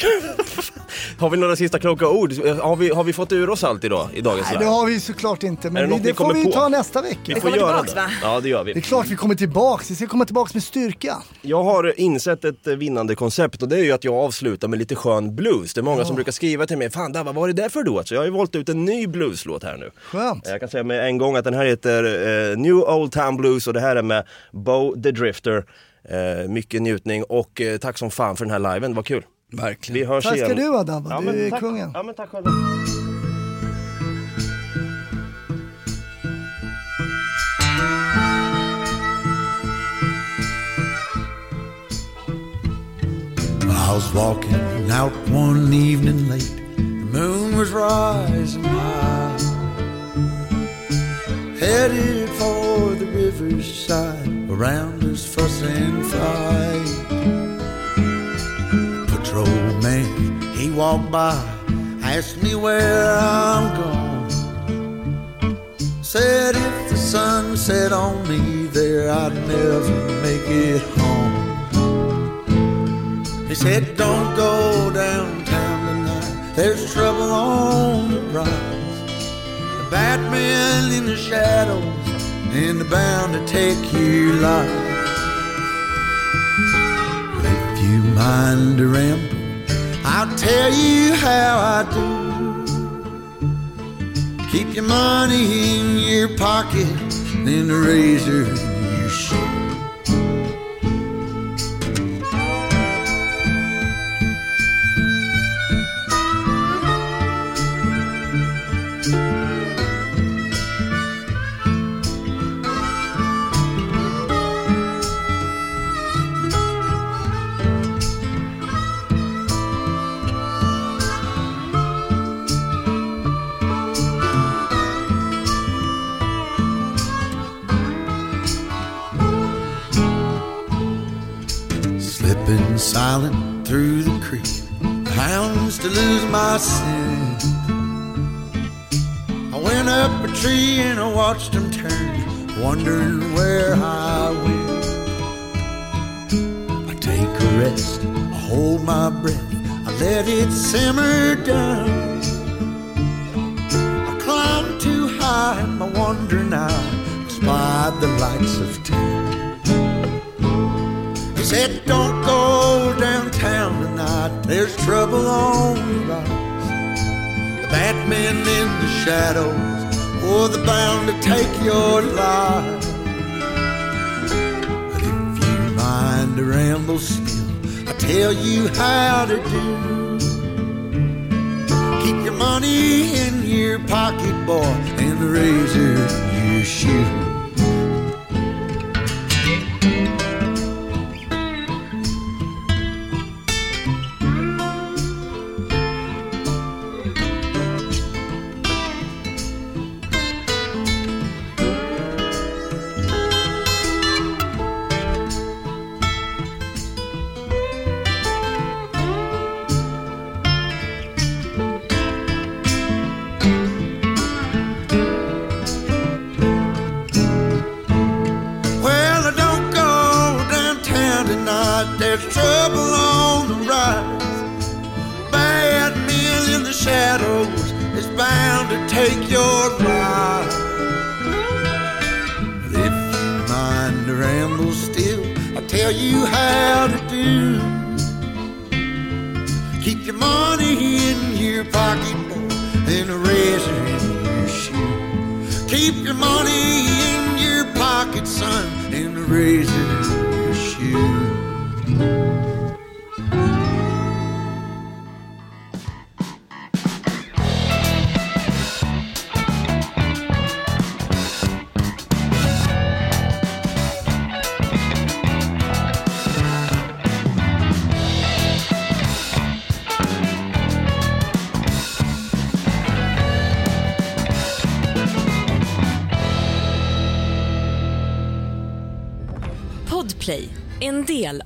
har vi några sista kloka ord? Har vi, har vi fått ur oss allt idag i dagens Nej, det har vi såklart inte, Är det men vi, det får kommer vi på? ta nästa vecka. Vi får göra det. Ja, det gör vi. Det är klart vi kommer tillbaks, vi ska komma tillbaks med styrka. Jag har insett ett vinnande koncept och det är ju att jag avslutar med lite skön blues. Det är många som brukar skriva till mig, fan Dabba, var det där för låt? Så jag har ju valt ut en ny blueslåt här nu. Skönt. Jag kan säga med en gång att den här heter eh, New Old Town Blues och det här är med Bo the Drifter. Eh, mycket njutning och eh, tack som fan för den här liven, vad kul. Verkligen. Vi hörs Tack ska igen. du ha Dabba, Ja, du är tack. kungen. Ja men tack själv. I was walking out one evening late. Moon was rising high. Headed for the riverside. Around us fuss and fight. Patrolman, he walked by. Asked me where I'm going. Said if the sun set on me there, I'd never make it home. He said, Don't go downtown. There's trouble on the rise. The Batman in the shadows, and they're bound to take your life. If you mind to ramble, I'll tell you how I do. Keep your money in your pocket, and the razor my scent. I went up a tree and I watched them turn, wondering where I went. I take a rest, I hold my breath, I let it simmer down. I climb too high in my wandering eye, spied the lights of town. Said, Don't go downtown tonight. There's trouble on the rise. The Batman in the shadows, oh, or the bound to take your life. But if you mind to ramble still, I tell you how to do. Keep your money in your pocket, boy, and the razor in your